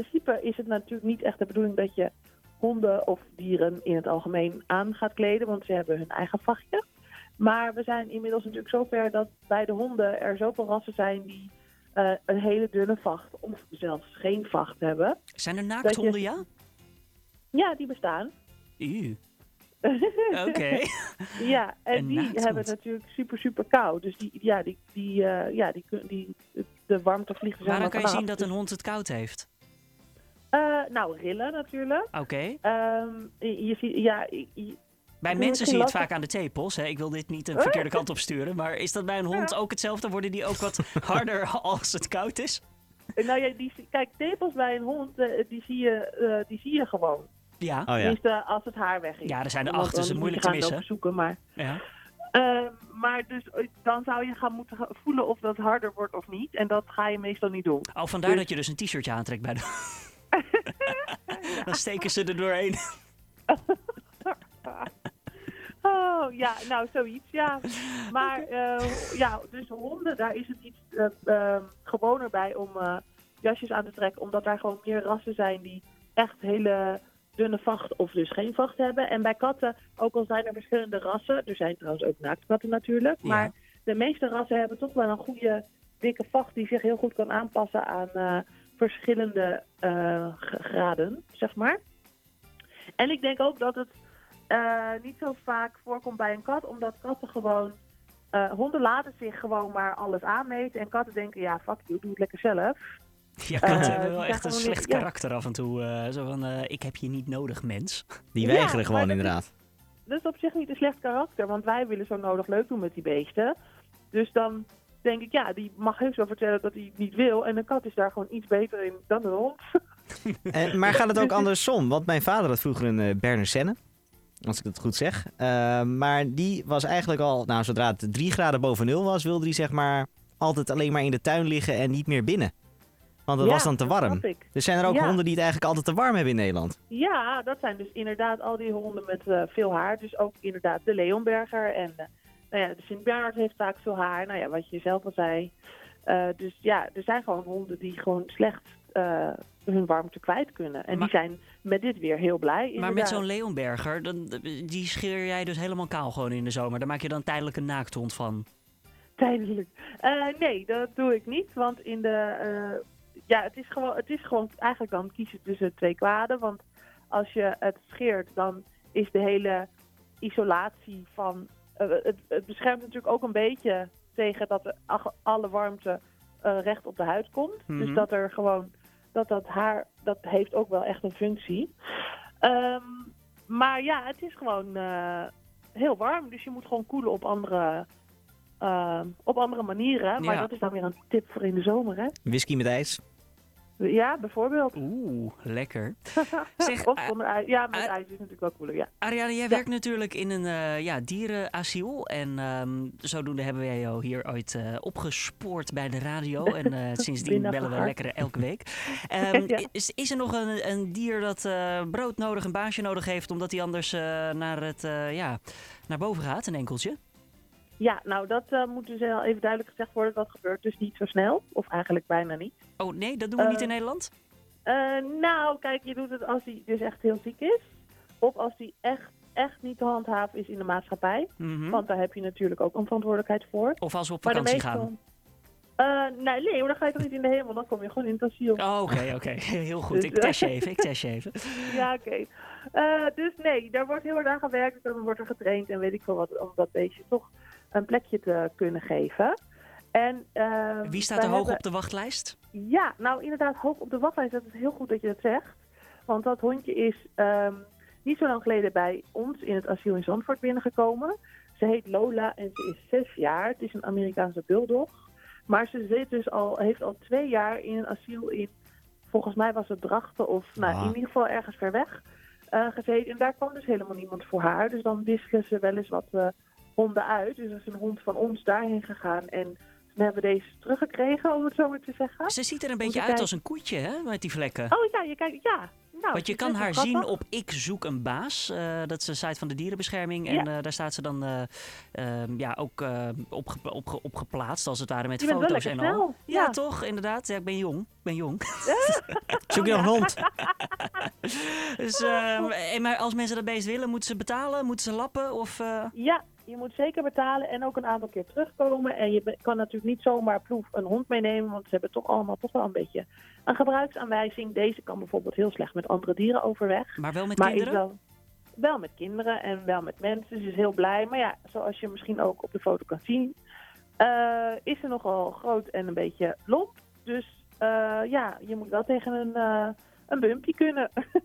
principe is het natuurlijk niet echt de bedoeling dat je honden of dieren in het algemeen aan gaat kleden, want ze hebben hun eigen vachtje. Maar we zijn inmiddels natuurlijk zover dat bij de honden er zoveel rassen zijn die eh, een hele dunne vacht of zelfs geen vacht hebben. Zijn er naakthonden, je- ja? Ja, die bestaan. Ew. Oké. Ja, en Een die hebben het natuurlijk super, super koud. Dus die, ja, die, die, eh, ja, die, die, de warmte Waaraan helemaal kan je zien dat een hond het koud heeft? Eh, nou, rillen natuurlijk. Oké. Ehm, je, je ziet, ja, je- Bij is mensen zie je het vaak aan de tepels. Hè? Ik wil dit niet een verkeerde kant op sturen. Maar is dat bij een hond ook hetzelfde? Worden die ook wat harder als het koud is? nou ja, die, kijk, tepels bij een hond, eh, die, zie je, eh, die zie je gewoon. Ja. Oh ja. Als het haar weg is. Ja, er zijn er Want acht, dus dan het moet je moeilijk te missen. zoeken, maar... ja. Eh, maar dus, dan zou je gaan moeten voelen of dat harder wordt of niet. En dat ga je meestal niet doen. Oh, vandaar Dus- dat je dus een t-shirtje aantrekt bij de... Dan steken ze er doorheen. Oh, ja, nou, zoiets, ja. Maar eh, ja, dus honden, daar is het iets eh, gewoner bij om jasjes aan te trekken. Omdat daar gewoon meer rassen zijn die echt hele dunne vacht of dus geen vacht hebben. En bij katten, ook al zijn er verschillende rassen, er zijn trouwens ook naaktkatten natuurlijk. Ja. Maar de meeste rassen hebben toch wel een goede dikke vacht die zich heel goed kan aanpassen aan verschillende eh, graden, zeg maar. En ik denk ook dat het eh, niet zo vaak voorkomt bij een kat, omdat katten gewoon. eh, honden laten zich gewoon maar alles aanmeten. En katten denken, ja, fuck you, doe het lekker zelf. Ja, katten hebben wel echt een slecht niet- ja. karakter af en toe. zo van, ik heb je niet nodig, mens. Die weigeren gewoon is- inderdaad. Dat is op zich niet een slecht karakter, want wij willen zo nodig leuk doen met die beesten. Dus dan denk ik, ja, die mag heus wel vertellen dat hij het niet wil. En een kat is daar gewoon iets beter in dan een hond. En, Eh, maar gaat het ook andersom? Want mijn vader had vroeger een uh, Berner Senne. Als ik het goed zeg. Uh, maar die was eigenlijk al, nou zodra het drie graden boven nul was, wilde hij zeg maar altijd alleen maar in de tuin liggen en niet meer binnen. Want het Ja, was dan te warm. Dus zijn er ook Ja. honden die het eigenlijk altijd te warm hebben in Nederland? Ja, dat zijn dus inderdaad al die honden met eh, veel haar. Dus ook inderdaad de Leonberger en eh, nou ja, de Sint-Bernard heeft vaak veel haar. Nou ja, wat je zelf al zei. Eh, dus ja, er zijn gewoon honden die gewoon slecht eh, hun warmte kwijt kunnen. En Maar- die zijn met dit weer heel blij. Maar met zo'n Leonberger, dan, die scheer jij dus helemaal kaal gewoon in de zomer. Daar maak je dan tijdelijk een naakthond van. Tijdelijk. Eh, nee, dat doe ik niet. Want in de. ja, het is, gewoon, het is gewoon eigenlijk dan kiezen tussen twee kwaden. Want als je het scheert, dan is de hele isolatie van. Eh, het, het beschermt natuurlijk ook een beetje tegen dat er alle warmte eh, recht op de huid komt. Mhm. Dus dat er gewoon. Dat dat haar. Dat heeft ook wel echt een functie. Ehm, maar ja, het is gewoon eh, heel warm. Dus je moet gewoon koelen op andere. eh, op andere manieren. Maar Ja. dat is dan weer een tip voor in de zomer, hè? Whisky met ijs? Ja, bijvoorbeeld. Oeh, lekker. Zeg, of eh, zonder ijs. Ja, met eh, ijs is natuurlijk wel cooler, ja. Ariane, jij werkt natuurlijk in een eh, ja, dierenasiel. En ehm, zodoende hebben wij jou hier ooit eh, opgespoord bij de radio. En eh, sindsdien bellen we lekker elke week. Ehm, Ja. is, is er nog een, een dier dat eh, brood nodig, een baasje nodig heeft... omdat hij anders eh, naar, het, eh, ja, naar boven gaat, een enkeltje? Ja, nou, dat eh, moet dus wel even duidelijk gezegd worden. Dat gebeurt dus niet zo snel. Of eigenlijk bijna niet. Oh nee, dat doen we niet Eh, in Nederland? Eh, nou, kijk, je doet het als hij dus echt heel ziek is. Of als hij echt, echt niet te handhaven is in de maatschappij. Mhm. Want daar heb je natuurlijk ook een verantwoordelijkheid voor. Of als we op vakantie gaan? Eh, nee, nee, dan ga je toch niet in de hemel. Dan kom je gewoon in het asiel. Oh, Oké, oké. Heel goed. Dus, Ik eh, test je even, ik test je even. Ja, oké. Eh, dus nee, daar wordt heel hard aan gewerkt. Dan wordt er getraind en weet ik veel wat. Om dat beestje toch een plekje te kunnen geven. En, eh, Wie staat er hoog hebben- op de wachtlijst? Ja, nou inderdaad, hoog op de wachtlijst. Dat is heel goed dat je dat zegt. Want dat hondje is ehm, niet zo lang geleden bij ons in het asiel in Zandvoort binnengekomen. Ze heet Lola en ze is zes jaar. Het is een Amerikaanse bulldog. Maar ze zit dus al, heeft al twee jaar in een asiel in, volgens mij was het Drachten of nou, Ah. in ieder geval ergens ver weg eh, gezeten. En daar kwam dus helemaal niemand voor haar. Dus dan wisselen ze wel eens wat eh, honden uit. Dus er is een hond van ons daarheen gegaan en toen hebben we deze teruggekregen, om het zo maar te zeggen. Ze ziet er een beetje je uit kijken. als een koetje, hè? Met die vlekken. Oh ja, je kijkt, ja. Nou, Want je kan haar zien op Ik Zoek een Baas. Eh, dat is een site van de dierenbescherming. En eh, daar staat ze dan eh, ehm, ja, ook eh, opge- opge- opgeplaatst, als het ware, met Je bent wel foto's lekker en al. snel. Ja, Ja. toch? Inderdaad. Ja, ik ben jong. Ik ben jong. Zoek je nog een hond? dus, ehm, en maar als mensen dat beest willen, moeten ze betalen? Moeten ze lappen? Of, eh, Ja, je moet zeker betalen en ook een aantal keer terugkomen. En je kan natuurlijk niet zomaar ploef een hond meenemen, want ze hebben toch allemaal toch wel een beetje een gebruiksaanwijzing. Deze kan bijvoorbeeld heel slecht met andere dieren overweg. maar wel met maar kinderen? wel, wel met kinderen en wel met mensen. Ze is heel blij. Maar ja, zoals je misschien ook op de foto kan zien, eh, is ze nogal groot en een beetje lomp. Dus eh, ja, je moet wel tegen een, eh een bumpy kunnen.